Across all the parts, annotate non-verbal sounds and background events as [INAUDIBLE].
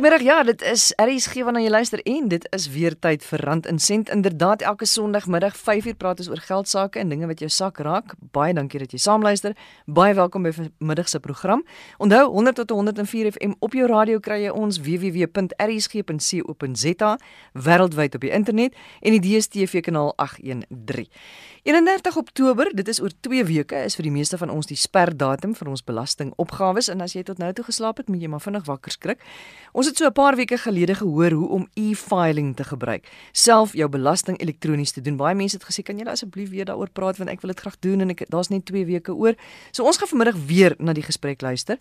Goeiemôre. Ja, dit is RSG wanneer jy luister en dit is weer tyd vir Rand en Sent. Inderdaad, elke Sondagmiddag 5uur praat ons oor geld sake en dinge wat jou sak raak. Baie dankie dat jy saamluister. Baie welkom by vanmiddag se program. Onthou 100 tot 104 FM op jou radio kry jy ons www.rsg.co.za wêreldwyd op die internet en die DStv kanaal 813. 31 Oktober, dit is oor 2 weke, is vir die meeste van ons die sperdatum vir ons belastingopgawes en as jy tot nou toe geslaap het, moet jy maar vinnig wakker skrik. Ons het so 'n paar weke gelede gehoor hoe om e-filing te gebruik, self jou belasting elektronies te doen. Baie mense het gesê, "Kan jy asseblief weer daaroor praat want ek wil dit graag doen en ek daar's net 2 weke oor." So ons gaan vanmiddag weer na die gesprek luister.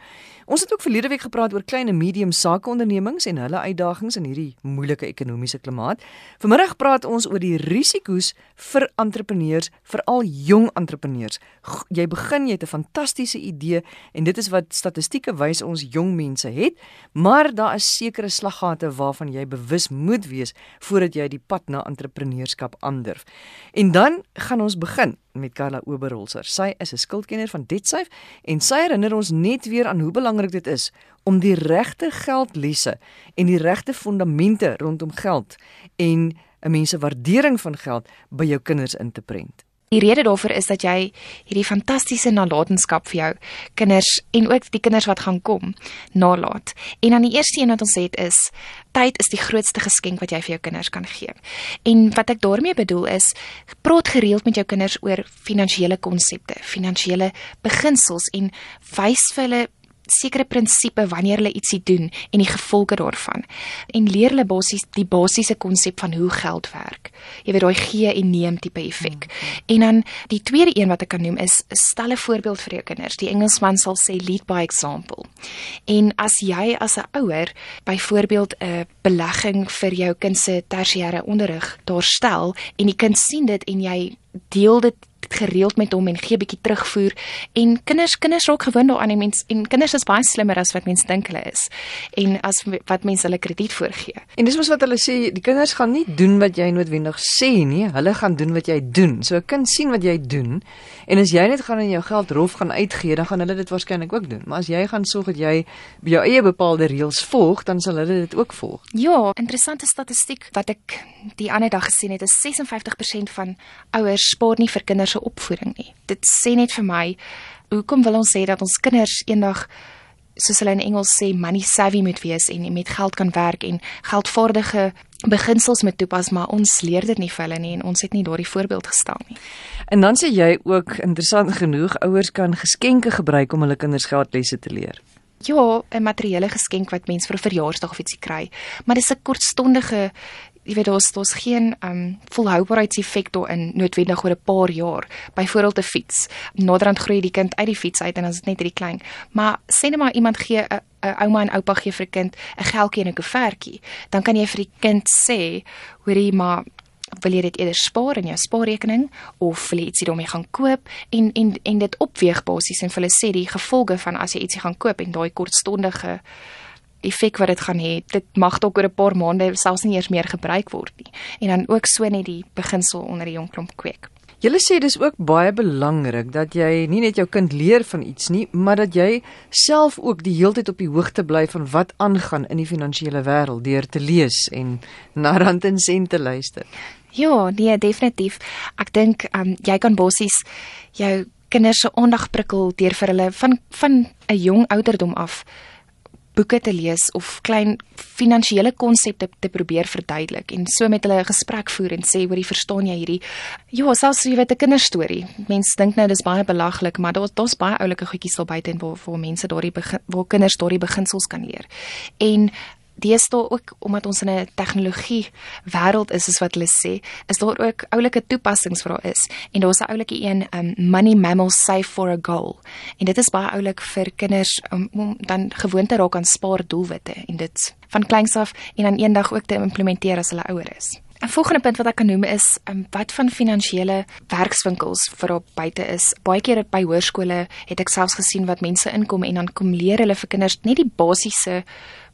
Ons het ook verlede week gepraat oor klein en medium sakeondernemings en hulle uitdagings in hierdie moeilike ekonomiese klimaat. Vanmiddag praat ons oor die risiko's vir entrepreneurs, veral jong entrepreneurs. Jy begin, jy het 'n fantastiese idee en dit is wat statistieke wys ons jong mense het, maar daar is sekere slaggate waarvan jy bewus moet wees voordat jy die pad na entrepreneurskap aandurf. En dan gaan ons begin met Carla Oberholzer. Sy is 'n skuldkenner van DebtSafe en sy herinner ons net weer aan hoe belangrik dit is om die regte geldlesse en die regte fondamente rondom geld en 'n mens se waardering van geld by jou kinders in te prent. Die rede daarvoor is dat jy hierdie fantastiese nalatenskap vir jou kinders en ook die kinders wat gaan kom nalat. En dan die eerste een wat ons het is tyd is die grootste geskenk wat jy vir jou kinders kan gee. En wat ek daarmee bedoel is praat gereeld met jou kinders oor finansiële konsepte, finansiële beginsels en wys vir hulle sekere prinsipe wanneer hulle ietsie doen en die gevolge daarvan. En leer hulle basies die basiese konsep van hoe geld werk. Jy weet daai gee en neem tipe effek. Mm -hmm. En dan die tweede een wat ek kan noem is stel 'n voorbeeld vir jou kinders. Die Engelsman sal sê lead by example. En as jy as 'n ouer byvoorbeeld 'n belegging vir jou kind se tersiêre onderrig daar stel en die kind sien dit en jy deel dit gereeld met hom en gee bietjie terugvoer en kinders kinders raak gewoond daaraan en mens en kinders is baie slimmer as wat mense dink hulle is en as wat mense hulle krediet voorgee. En dis mos wat hulle sê, die kinders gaan nie doen wat jy noodwendig sê nie, hulle gaan doen wat jy doen. So 'n kind sien wat jy doen en as jy net gaan in jou geld rof gaan uitgee, dan gaan hulle dit waarskynlik ook doen. Maar as jy gaan sorg dat jy jou eie bepaalde reëls volg, dan sal hulle dit ook volg. Ja, interessante statistiek wat ek die ander dag gesien het, is 56% van ouers spaar nie vir kinders se opvoeding nie. Dit sê net vir my, hoekom wil ons sê dat ons kinders eendag soos hulle in Engels sê money savvy moet wees en met geld kan werk en geldvaardige beginsels moet toepas, maar ons leer dit nie vir hulle nie en ons het nie daardie voorbeeld gestel nie. En dan sê jy ook interessant genoeg, ouers kan geskenke gebruik om hulle kinders geldlesse te leer. Ja, 'n materiële geskenk wat mens vir 'n verjaarsdag of ietsie kry, maar dis 'n kortstondige jy weet daar's daar's geen um volhoubaarheidseffek daarin noodwendig oor 'n paar jaar. Byvoorbeeld 'n fiets. Naderhand groei die kind uit die fiets uit en dan is dit net hierdie klein. Maar sê net maar iemand gee 'n 'n ouma en oupa gee vir 'n kind 'n geldjie en 'n koevertjie, dan kan jy vir die kind sê, hoorie maar wil jy dit eerder spaar in jou spaarrekening of wil jy ietsie daarmee gaan koop en en en dit opweeg basies en vir hulle sê die gevolge van as jy ietsie gaan koop en daai kortstondige effek wat dit gaan hê. Dit mag dalk oor 'n paar maande selfs nie eers meer gebruik word nie. En dan ook so net die beginsel onder die jong klomp kweek. Julle sê dis ook baie belangrik dat jy nie net jou kind leer van iets nie, maar dat jy self ook die hele tyd op die hoogte bly van wat aangaan in die finansiële wêreld deur te lees en na rand en sente luister. Ja, nee, definitief. Ek dink um, jy kan basies jou kinders se aandag prikkel deur vir hulle van van 'n jong ouderdom af boeke te lees of klein finansiële konsepte te probeer verduidelik en so met hulle 'n gesprek voer en sê hoor jy verstaan jy hierdie? Ja selfs jy weet 'n kinderstorie. Mense dink nou dis baie belaglik maar daar's daar's baie oulike goedjies daar buite en waar waar mense daardie waar kinders daardie beginsels kan leer. En deesdae ook omdat ons in 'n tegnologie wêreld is soos wat hulle sê, is daar ook oulike toepassings vir daar is. En daar's 'n oulike een, um money mammals save for a goal. En dit is baie oulik vir kinders um, om dan gewoonte raak aan spaar doelwitte en dit van kleins af en dan eendag ook te implementeer as hulle ouer is. 'n Volgende punt wat ek kan noem is um, wat van finansiële werkswinkels vir op buite is. Baie keer by hoërskole het ek selfs gesien wat mense inkom en dan kom leer hulle vir kinders net die basiese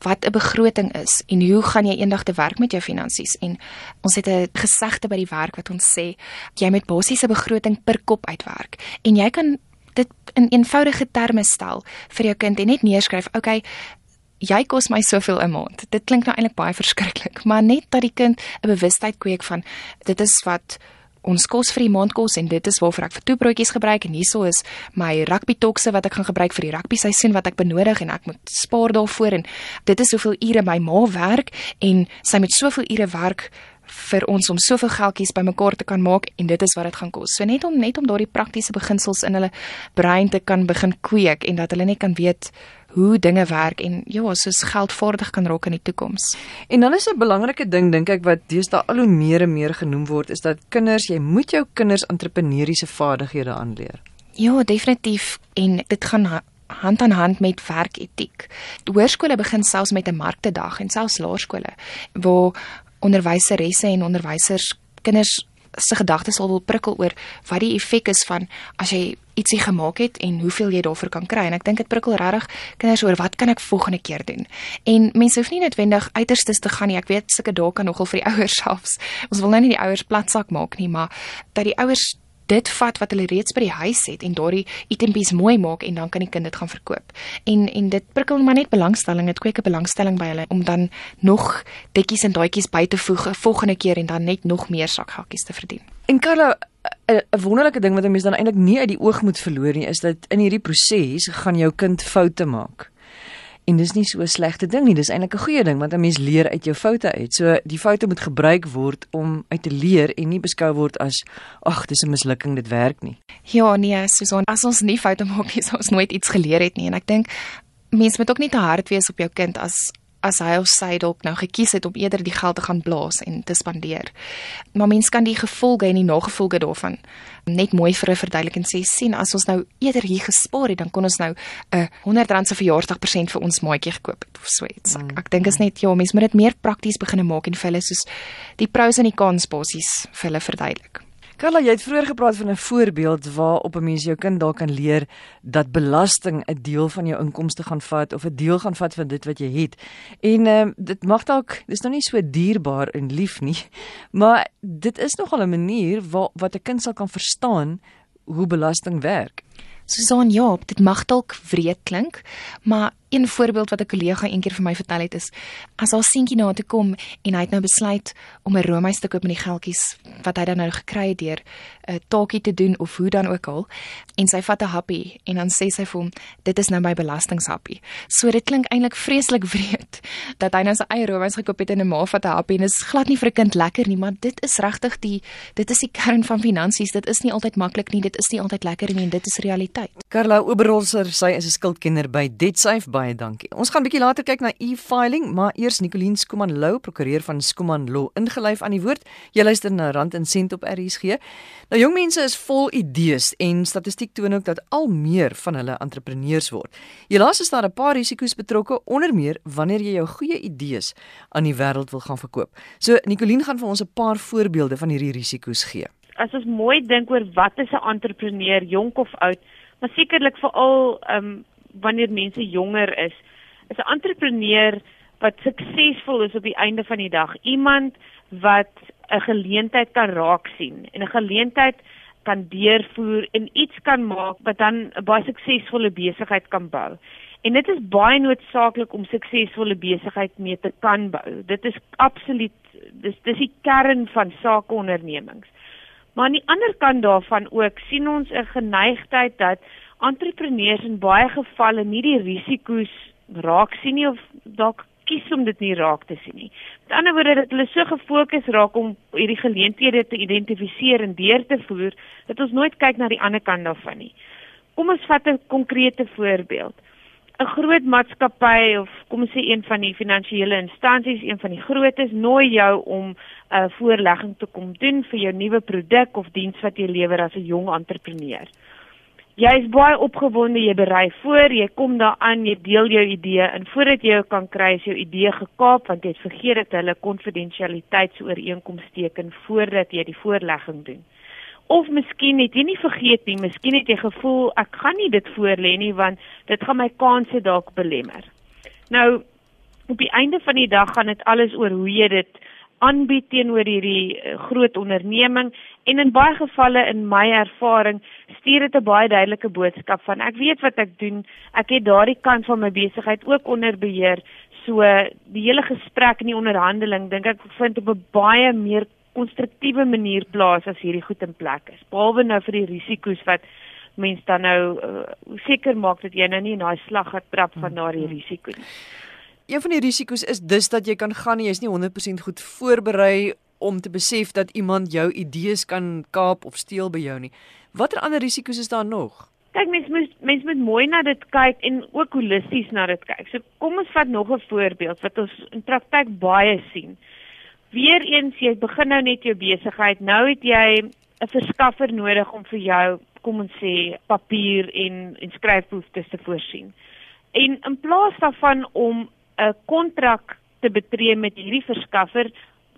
wat 'n begroting is en hoe gaan jy eendag te werk met jou finansies en ons het 'n gesegde by die werk wat ons sê jy moet basiese begroting per kop uitwerk en jy kan dit in eenvoudige terme stel vir jou kind en net neerskryf okay jy kos my soveel 'n maand. Dit klink nou eintlik baie verskriklik, maar net dat die kind 'n bewustheid kweek van dit is wat ons kos vir die maand kos en dit is waarvoor ek vir toebroodjies gebruik en hierso is my rugby tokse wat ek gaan gebruik vir die rugby seisoen wat ek benodig en ek moet spaar daarvoor en dit is hoeveel ure my ma werk en sy moet soveel ure werk vir ons om soveel geldjies bymekaar te kan maak en dit is wat dit gaan kos. So net om net om daardie praktiese beginsels in hulle brein te kan begin kweek en dat hulle net kan weet hoe dinge werk en ja, soos geldvaardig kan raak in die toekoms. En dan is 'n belangrike ding dink ek wat deesdae al hoe meer en meer genoem word is dat kinders, jy moet jou kinders entrepreneursiese vaardighede aanleer. Ja, definitief en dit gaan hand aan hand met werketiek. Hoërskole begin selfs met 'n marktedag en selfs laerskole waar onderwyseresse en onderwysers kinders se gedagtes sal wil prikkel oor wat die effek is van as jy ietsie gemaak het en hoeveel jy daarvoor kan kry en ek dink dit prikkel regtig kinders oor wat kan ek volgende keer doen. En mense hoef nie noodwendig uiterstes te gaan nie. Ek weet sulke dae kan nogal vir die [LAUGHS] ouers selfs. Ons wil nou nie die ouers platsak maak nie, maar dat die ouers dit vat wat hulle reeds by die huis het en daardie itempies mooi maak en dan kan die kind dit gaan verkoop. En en dit prikkel maar net belangstelling, dit kweek 'n belangstelling by hulle om dan nog dekkies en daadjies by te voeg volgende keer en dan net nog meer sakgakkies te verdien. En Carla 'n wonderlike ding wat 'n mens dan eintlik nie uit die oog moet verloor nie is dat in hierdie proses gaan jou kind foute maak. En dis nie so 'n slegte ding nie, dis eintlik 'n goeie ding want 'n mens leer uit jou foute uit. So die foute moet gebruik word om uit te leer en nie beskou word as ag, dis 'n mislukking, dit werk nie. Ja, nee, Susan, as ons nie foute maak nie, [LAUGHS] sou ons nooit iets geleer het nie en ek dink mense moet ook nie te hard wees op jou kind as as hy of sy dalk nou gekies het om eerder die geld te gaan blaas en te spandeer. Maar mens kan die gevolge en die nagevolge daarvan net mooi vir 'n verduideliking sê sien as ons nou eerder hier gespaar het dan kon ons nou 'n 100 rand se verjaarsdagpresent vir ons maatjie gekoop het of so iets. Ek, ek dink is net ja, mens moet dit meer prakties begin maak en vir hulle soos die pros en die cons basies vir hulle verduidelik. Carla, jy het vroeër gepraat van 'n voorbeeld waarop 'n mens jou kind dalk kan leer dat belasting 'n deel van jou inkomste gaan vat of 'n deel gaan vat van dit wat jy het. En ehm uh, dit mag dalk dis nog nie so dierbaar en lief nie, [LAUGHS] maar dit is nogal 'n manier waar wat 'n kind sal kan verstaan hoe belasting werk. Susan, ja, dit mag dalk wreed klink, maar een voorbeeld wat 'n kollega eendag vir my vertel het is as haar seentjie na toe kom en hy het nou besluit om 'n roomys te koop met die geldjies wat hy dan nou gekry het deur 'n taakie te doen of hoe dan ook al en sy vat 'n happie en dan sê sy vir hom dit is nou my belastinghappie. So dit klink eintlik vreeslik [LAUGHS] wreed dat hy nou sy eie roomys gekoop het en 'n ma vat 'n happie en dit is glad nie vir 'n kind lekker nie, maar dit is regtig die dit is die kern van finansies. Dit is nie altyd maklik nie, dit is nie altyd lekker nie en dit is realiteit. Carla Oberholzer, sy is 'n skuldkenner by DebtSafe baie dankie. Ons gaan 'n bietjie later kyk na e-filing, maar eers Nicoline Skuman Lou, prokureur van Skuman Law, ingelyf aan die woord. Jy luister na Rand en Sent op RSG. Nou jong mense is vol idees en statistiek toon ook dat al meer van hulle entrepreneurs word. Helaas is daar 'n paar risiko's betrokke, onder meer wanneer jy jou goeie idees aan die wêreld wil gaan verkoop. So Nicoline gaan vir ons 'n paar voorbeelde van hierdie risiko's gee. As ons mooi dink oor wat is 'n entrepreneur, jonk of oud, maar sekerlik veral ehm um, wanneer mense jonger is, is 'n entrepreneur wat suksesvol is op die einde van die dag. Iemand wat 'n geleentheid kan raak sien en 'n geleentheid kan deurvoer en iets kan maak wat dan 'n baie suksesvolle besigheid kan bou. En dit is baie noodsaaklik om suksesvolle besigheid mee te kan bou. Dit is absoluut dis dis die kern van sakeondernemings. Maar aan die ander kant daarvan ook sien ons 'n geneigtheid dat entrepreneurs in baie gevalle nie die risiko's raak sien nie of dalk kies om dit nie raak te sien nie. Met ander woorde dat hulle so gefokus raak om hierdie geleenthede te identifiseer en deur te voer dat ons nooit kyk na die ander kant daarvan nie. Kom ons vat 'n konkrete voorbeeld. 'n Groot maatskappy of kom ons sê een van die finansiële instansies, een van die grootes, nooi jou om 'n uh, voorlegging te kom doen vir jou nuwe produk of diens wat jy lewer as 'n jong entrepreneur. Jy is baie opgewonde, jy berei voor, jy kom daar aan, jy deel jou idee en voordat jy jou kan kry, is jou idee gekaap want jy het vergeet dat hulle konfidensialiteitsooreenkoms teken voordat jy die voorlegging doen. Of miskien het jy nie vergeet nie, miskien het jy gevoel ek gaan nie dit voorlê nie want dit gaan my kanse dalk belemmer. Nou op die einde van die dag gaan dit alles oor hoe jy dit aanbied teenoor hierdie eh, groot onderneming en in baie gevalle in my ervaring stuur dit 'n baie duidelike boodskap van ek weet wat ek doen ek het daardie kant van my besigheid ook onder beheer So die hele gesprek en die onderhandeling dink ek vind op 'n baie meer konstruktiewe manier plaas as hierdie goed in plek is. Behalwe nou vir die risiko's wat mens dan nou uh, seker maak dat jy nou nie in daai slag gaat trap van mm, daardie mm. risiko nie. Een van die risiko's is dus dat jy kan gaan en jy's nie 100% goed voorberei om te besef dat iemand jou idees kan kaap of steel by jou nie. Watter ander risiko's is daar nog? Kyk mens moet mens moet mooi na dit kyk en ook holisties na dit kyk. So kom ons vat nog 'n voorbeeld wat ons in praktyk baie sien. Weereens jy begin nou net jou besigheid. Nou het jy 'n verskaffer nodig om vir jou, kom ons sê, papier en en skryfbehoeftes te voorsien. En in plaas daarvan om 'n kontrak te betree met hierdie verskaffer,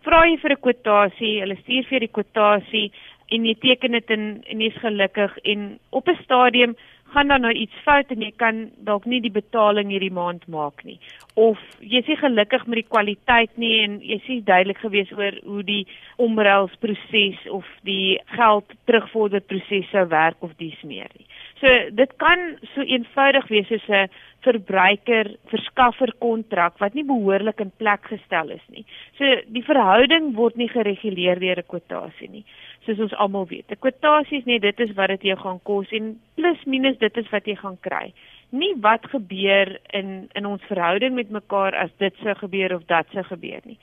vra jy vir 'n kwotasie, hulle stuur vir die kwotasie en jy teken dit in en jy's gelukkig en op 'n stadium gaan dan nou iets fout en jy kan dalk nie die betaling hierdie maand maak nie of jy's nie gelukkig met die kwaliteit nie en jy's nie duidelik gewees oor hoe die omruilproses of die geld terugvorder proses sou werk of dies meer nie. So dit kan so eenvoudig wees soos 'n verbruiker verskaffer kontrak wat nie behoorlik in plek gestel is nie. So die verhouding word nie gereguleer deur 'n kwotasie nie. Soos ons almal weet. 'n Kwotasie is net dit is wat dit jou gaan kos en plus minus dit is wat jy gaan kry. Nie wat gebeur in in ons verhouding met mekaar as dit sou gebeur of dat sou gebeur nie.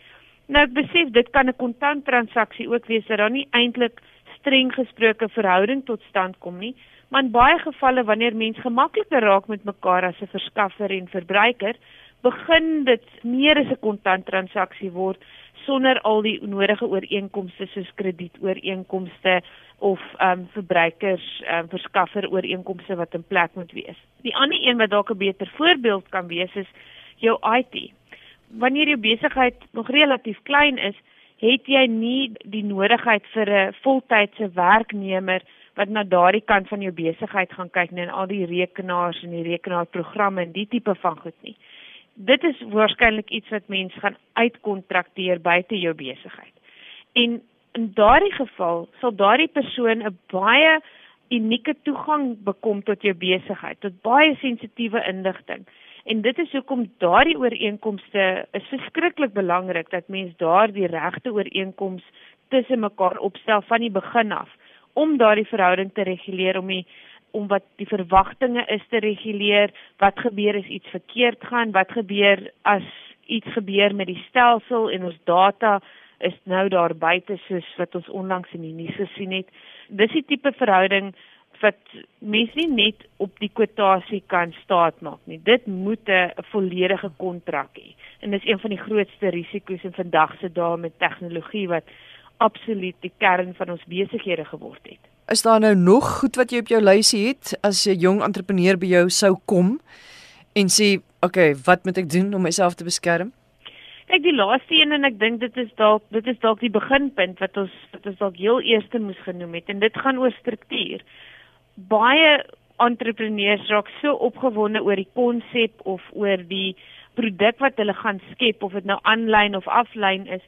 Nou ek besef dit kan 'n kontant transaksie ook wees dat daar nie eintlik streng gesproke verhouding tot stand kom nie maar in baie gevalle wanneer mens gemakliker raak met mekaar as 'n verskaffer en verbruiker, begin dit meer as 'n kontanttransaksie word sonder al die nodige ooreenkomste soos kredietooreenkomste of ehm um, verbruikers ehm um, verskaffer ooreenkomste wat in plek moet wees. Die ander een wat dalk 'n beter voorbeeld kan wees is jou IT. Wanneer jou besigheid nog relatief klein is, het jy nie die nodigheid vir 'n voltydse werknemer wat na daardie kant van jou besigheid gaan kyk en al die rekenaars en die rekenaarprogramme en die tipe van goed nie. Dit is waarskynlik iets wat mense gaan uitkontrakteer buite jou besigheid. En in daardie geval sal daardie persoon 'n baie unieke toegang bekom tot jou besigheid, tot baie sensitiewe inligting. En dit is hoekom daardie ooreenkomste is verskriklik belangrik dat mens daardie regte ooreenkoms tussen mekaar opstel van die begin af om daardie verhouding te reguleer om die om wat die verwagtinge is te reguleer, wat gebeur as iets verkeerd gaan, wat gebeur as iets gebeur met die stelsel en ons data is nou daar buite soos wat ons onlangs in die nuus gesien het. Dis die tipe verhouding wat mense nie net op die kwotasie kan staatmaak nie. Dit moet 'n volledige kontrak hê. En dis een van die grootste risiko's in vandag se dae met tegnologie wat absoluut die kern van ons besighede geword het. Is daar nou nog goed wat jy op jou lysie het as 'n jong entrepreneur by jou sou kom en sê, "Oké, okay, wat moet ek doen om myself te beskerm?" Kyk, die laaste een en ek dink dit is dalk dit is dalk die beginpunt wat ons wat ons dalk heel eerste moes genoem het en dit gaan oor struktuur. Baie entrepreneurs raak so opgewonde oor die konsep of oor die produk wat hulle gaan skep of dit nou aanlyn of aflyn is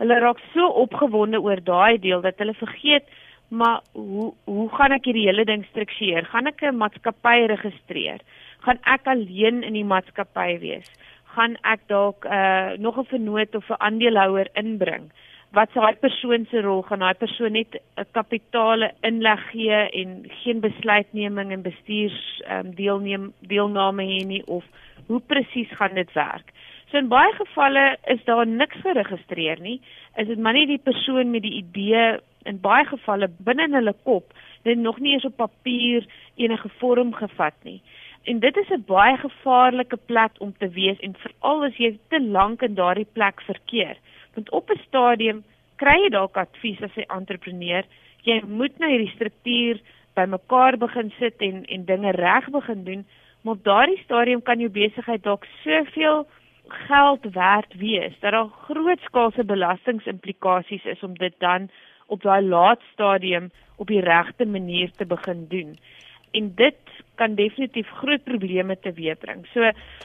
hulle raak so opgewonde oor daai deel dat hulle vergeet maar hoe hoe gaan ek hierdie hele ding struktureer? Gaan ek 'n maatskappy registreer? Gaan ek alleen in die maatskappy wees? Gaan ek dalk uh nog 'n vernoot of 'n aandeelhouer inbring? Wat sou daai persoon se rol gaan? Daai persoon net 'n kapitale inleg gee en geen besluitneming en bestuurs um, deelneem deelname hê nie of hoe presies gaan dit werk? So in baie gevalle is daar niks geregistreer nie. Is dit maar net die persoon met die idee in baie gevalle binne in hulle kop, dit nog nie eens op papier enige vorm gevat nie. En dit is 'n baie gevaarlike plek om te wees en veral as jy te lank in daardie plek verkeer. Want op 'n stadium kry jy dalk advies as 'n entrepreneur, jy moet nou hierdie struktuur bymekaar begin sit en en dinge reg begin doen, maar op daardie stadium kan jou besigheid dalk soveel geld werd wees dat daar grootskaalse belastingimplikasies is om dit dan op daai laat stadium op die regte manier te begin doen. En dit kan definitief groot probleme teweegbring. So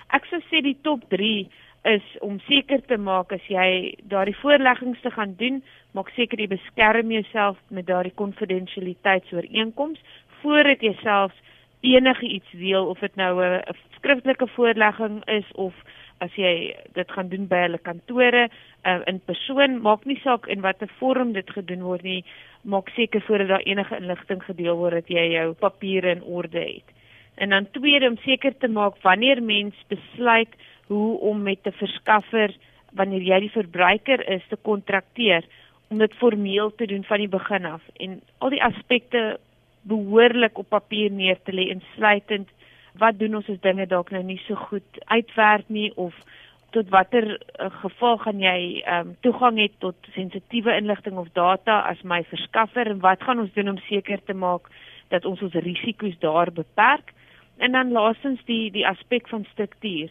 ek sou sê die top 3 is om seker te maak as jy daardie voorleggings te gaan doen, maak seker jy beskerm jouself met daardie konfidensialiteitsooreenkoms voordat jy selfs enige iets deel of dit nou 'n skriftelike voorlegging is of as jy dit gaan doen by hulle kantore uh, in persoon, maak nie saak in watter vorm dit gedoen word nie, maak seker voordat daar enige inligting gedeel word dat jy jou papiere in orde het. En dan tweede om seker te maak wanneer mens besluit hoe om met 'n verskaffer wanneer jy die verbruiker is te kontrakteer om dit formeel te doen van die begin af. En al die aspekte behoorlik op papier neer te lê insluitend wat doen ons as dinge dalk nou nie so goed uitwerk nie of tot watter uh, geval gaan jy ehm um, toegang hê tot sensitiewe inligting of data as my verskaffer en wat gaan ons doen om seker te maak dat ons ons risiko's daar beperk? En dan laastens die die aspek van struktuur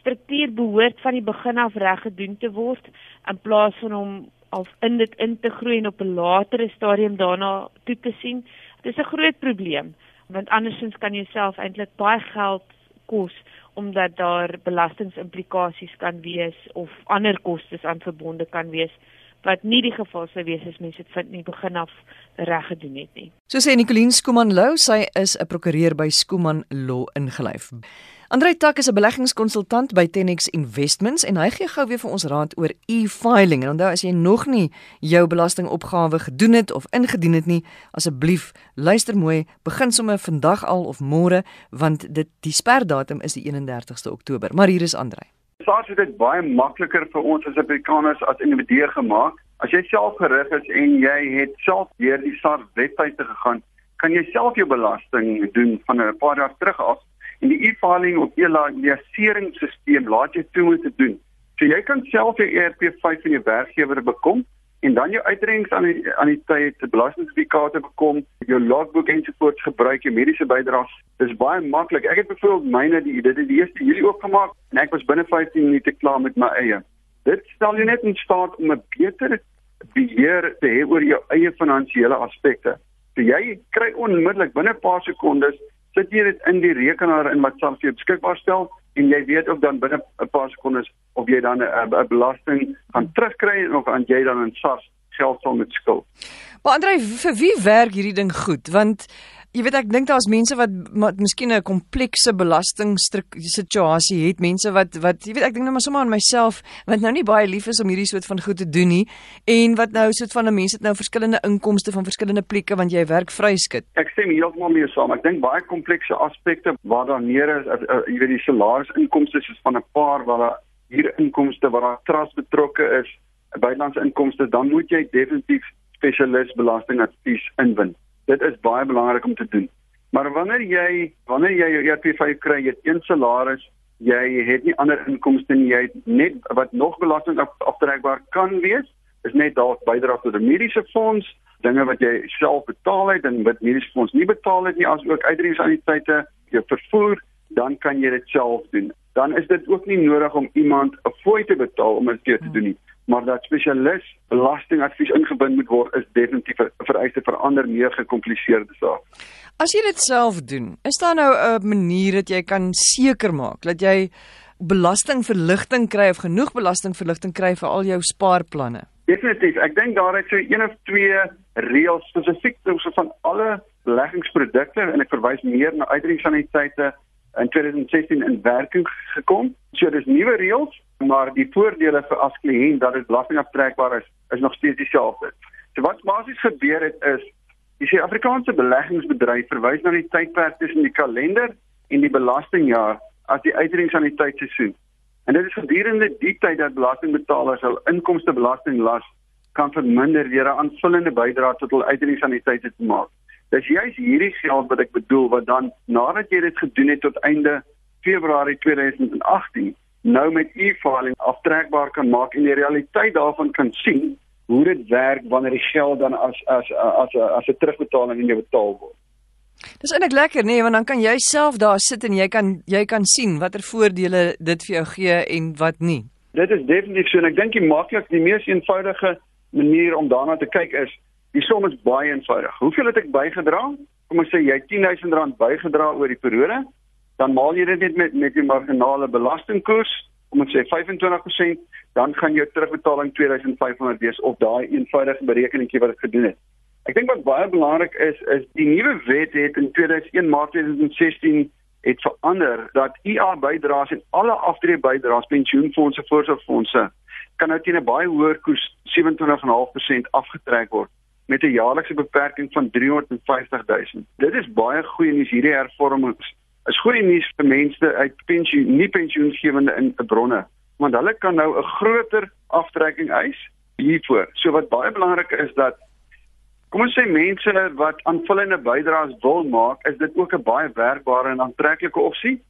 struktuur behoort van die begin af reg gedoen te word in plaas van om of in dit in te groei en op 'n latere stadium daarna toe te sien. Dis 'n groot probleem want andersins kan jy self eintlik baie geld kos omdat daar belastingimplikasies kan wees of ander kostes aan verbonde kan wees wat nie die geval sou wees as mense dit vind nie begin af reg gedoen het nie. So sê Nicoline Skuman Lou, sy is 'n prokureur by Skuman Law ingelyf. Andrei Tak is 'n beleggingskonsultant by Tenex Investments en hy gee gou weer vir ons raad oor e-filing. En onthou as jy nog nie jou belastingopgawe gedoen het of ingedien het nie, asseblief luister mooi, begin sommer vandag al of môre want dit die sperdatum is die 31ste Oktober. Maar hier is Andrei. SARS het dit baie makliker vir ons as Afrikaners as individue gemaak. As jy self gerig is en jy het self deur die SARS webwerf gegaan, kan jy self jou belasting doen van 'n paar jaar terug af en die e-filing of e-laseringsstelsel laat jou toe om te doen. So jy kan self jou ERP5 van jou werkgewer bekom en dan jou uitrekenings aan die aan die tyd te belastingsertifikate bekom, jou logboek ensovoorts gebruik, jou mediese bydraes. Dis baie maklik. Ek het byvoorbeeld myne die dit het die 1 Julie oopgemaak en ek was binne 15 minute klaar met my eie. Dit stel jou net in staat om 'n beter beheer te hê oor jou eie finansiële aspekte. So jy kry onmiddellik binne 'n paar sekondes sit jy dit in die rekenaar in wat SARS jou beskikbaar stel en jy weet ook dan binne 'n paar sekondes of jy dan 'n belasting gaan terugkry of aan jy dan in SARS geld sal met skuld. Maar Andre, vir wie werk hierdie ding goed? Want Jy weet ek dink daar's mense wat wat miskien 'n komplekse belasting-situasie het, mense wat wat jy weet ek dink nou maar sommer aan myself wat nou nie baie lief is om hierdie soort van goed te doen nie en wat nou soort van 'n mens het nou verskillende inkomste van verskillende plekke want jy werk vryskut. Ek stem heeltemal mee saam. Ek dink baie komplekse aspekte waar daar neer is, uh, uh, jy weet die salarisinkomste is van 'n paar waar daar hier inkomste waar daar trust betrokke is, buitelandse inkomste, dan moet jy definitief spesialis belastingadvies inwin dit is baie belangrik om te doen. Maar wanneer jy wanneer jy jou ERP5 kry, jy het een salaris, jy het nie ander inkomste nie, jy het net wat nog belasting af, aftrekbaar kan wees, is net dalk bydrae tot 'n mediese fonds, dinge wat jy self betaal het en wat mediese fonds nie betaal het nie, asook uitreisanniteite, jou vervoer, dan kan jy dit self doen. Dan is dit ook nie nodig om iemand 'n fooi te betaal om dit te doen nie maar dat spesialis belastingadvies ingebind moet word is definitief 'n vereiste vir ander meer gekompliseerde saak. As jy dit self doen, is daar nou 'n manier dat jy kan seker maak dat jy belastingverligting kry of genoeg belastingverligting kry vir al jou spaarplanne? Definitief. Ek dink daar het so een of twee reëls spesifiek oor so van alle beleggingsprodukte en ek verwys meer na uitreiksaniteite in 2016 in werking gekom. So dis nuwe reëls, maar die voordele vir as kliënt dat dit belastingaftrekbaar is, is nog steeds dieselfde. So wat basies gebeur het is die Suid-Afrikaanse beleggingsbedryf verwys na die tydperk tussen die kalender en die belastingjaar as die uitreikings aan die tydseisoen. En dit is gedurende die tyd dat belastingbetalers hul inkomstebelastinglas kan verminder deur 'n aanvullende bydrae tot hul uitreikings aan die tyd te maak. Dis juist hierdie geld wat ek bedoel wat dan nadat jy dit gedoen het tot einde Februarie 2018 nou met e-filing aftrekbaar kan maak en die realiteit daarvan kan sien hoe dit werk wanneer die geld dan as as as as 'n terugbetaling in jou betaal word. Dis eintlik lekker nê, nee, want dan kan jy self daar sit en jy kan jy kan sien watter voordele dit vir jou gee en wat nie. Dit is definitief so en ek dink die maklik die mees eenvoudige manier om daarna te kyk is die som is baie eenvoudig. Hoeveel het ek bygedra? Kom ons sê jy het R10000 bygedra oor die periode dan maal jy dit net met met die marginale belastingkoers om ons sê 25% dan gaan jou terugbetaling 2500 wees op daai eenvoudige berekeningkie wat ek gedoen het. Ek dink wat baie belangrik is is die nuwe wet het in 2001 Maart 2016 het verander dat IA bydraes en alle aftreë bydraes, pensioenfonde, voorsorgfondse kan nou teen 'n baie hoër koers 27.5% afgetrek word met 'n jaarlikse beperking van 350 000. Dit is baie goeie nuus hierdie hervormings. Is goeie nuus vir mense uit pensioen nie pensioengewende in bronne, want hulle kan nou 'n groter aftrekking eis hiervoor. So wat baie belangrik is dat kom ons sê mense wat aanvullende bydraes wil maak, is dit ook 'n baie werkbare en aantreklike opsie.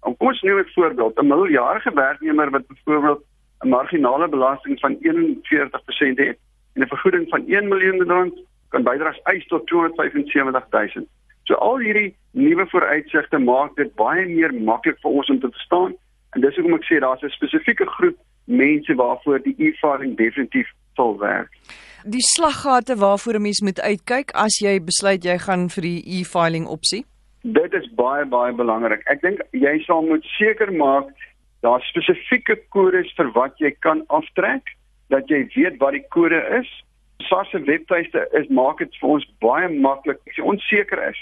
Kom ons neem 'n voorbeeld, 'n miljardige werknemer wat byvoorbeeld 'n marginale belasting van 41% het en 'n vergoeding van 1 miljoen rand kan bydraes eis tot 275 000. So al hierdie nuwe vooruitsigte maak dit baie meer maklik vir ons om te verstaan en dis hoekom ek sê daar's 'n spesifieke groep mense waarvoor die e-filing definitief sal werk. Die slaggate waarvoor 'n mens moet uitkyk as jy besluit jy gaan vir die e-filing opsie. Dit is baie baie belangrik. Ek dink jy sal moet seker maak daar spesifieke kodes vir wat jy kan aftrek, dat jy weet wat die kode is. SARS se webtuiste is maak dit vir ons baie maklik. As jy onseker is,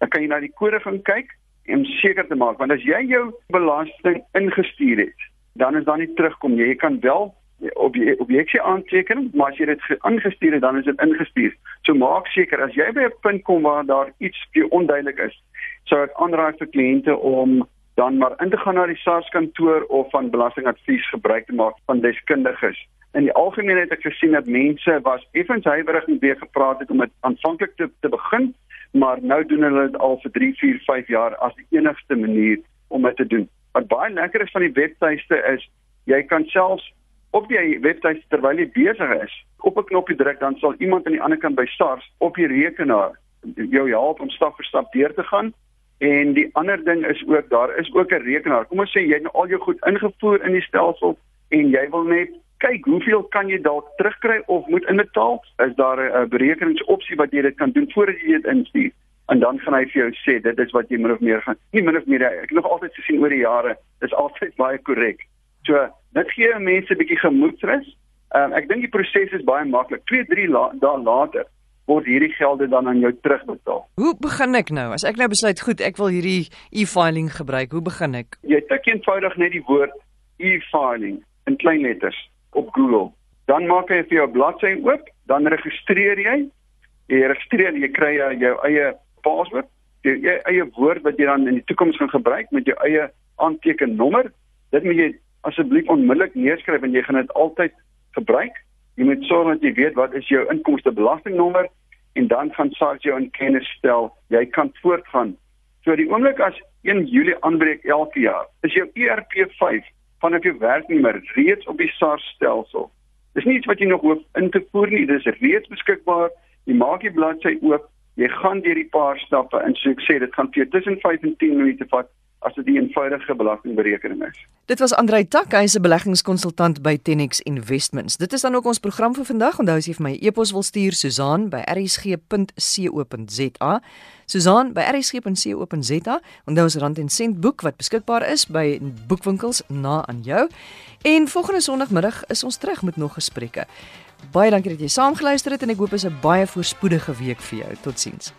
dan kan jy na die kode gaan kyk om seker te maak want as jy jou belasting ingestuur het, dan is dan nie terugkom nie. Jy kan wel op die objeksie aanteken, maar as jy dit aangestuur het, dan is dit ingestuur. So maak seker as jy by 'n punt kom waar daar iets vir onduidelik is, sou ek aanraai vir kliënte om dan maar in te gaan na die SARS kantoor of van belastingadvies gebruik te maak van deskundiges. In die algemeen het ek gesien dat mense was effens huiwerig en weer gepraat het om dit aanvanklik te te begin, maar nou doen hulle dit al vir 3, 4, 5 jaar as die enigste manier om dit te doen. Wat baie lekker is van die webtuiste is jy kan selfs op die webtuiste terwyl jy besig is, op 'n knoppie druk dan sal iemand aan die ander kant by SARS op die rekenaar jou help om stap vir stap deur te gaan En die ander ding is ook daar is ook 'n rekenaar. Kom ons sê jy het nou al jou goed ingevoer in die stelsel en jy wil net kyk hoeveel kan jy dalk terugkry of moet inbetaal? Is daar 'n berekeningsopsie wat jy dit kan doen voordat jy dit instuur? En dan gaan hy vir jou sê dit is wat jy min of meer gaan. Nie min of meer ek het nog altyd gesien oor die jare, is altyd [LAUGHS] baie korrek. So, dit gee mense 'n bietjie gemoedsrus. Um, ek dink die proses is baie maklik. 2, 3 la dae later word hierdie gelde dan aan jou terugbetaal. Hoe begin ek nou? As ek nou besluit goed, ek wil hierdie e-filing gebruik, hoe begin ek? Jy tik eenvoudig net die woord e-filing in klein letters op Google. Dan maak jy vir jou bladsy oop, dan registreer jy. Jy registreer, jy kry jou eie paswoord, jou e-, eie woord wat jy dan in die toekoms gaan gebruik met jou eie aantekennommer. Dit moet jy asseblief onmiddellik neerskryf want jy gaan dit altyd gebruik. Jy moet sorg dat jy weet wat is jou inkomstebelastingnommer en dan gaan SARS jou in kennis stel. Jy kan voortgaan. So die oomblik as 1 Julie aanbreek elke jaar, is jou ERP 5 vanaf jou werknemer reeds op die SARS stelsel. Dis nie iets wat jy nog hoef in te voer nie, dis reeds beskikbaar. Jy maak die bladsy oop, jy gaan deur die paar stappe en so ek sê dit gaan vir tussen 5 en 10 minute vat as dit 'n eenvoudige belastingberekening is. Dit was Andrei Tak, hy is 'n beleggingskonsultant by Tenex Investments. Dit is dan ook ons program vir vandag. Onthou as jy vir my e-pos wil stuur, Susan by rsg.co.za. Susan by rsg.co.za. Onthou ons rand en sent boek wat beskikbaar is by boekwinkels na aan jou. En volgende Sondagmiddag is ons terug met nog gesprekke. Baie dankie dat jy saamgeluister het en ek hoop is 'n baie voorspoedige week vir jou. Totsiens.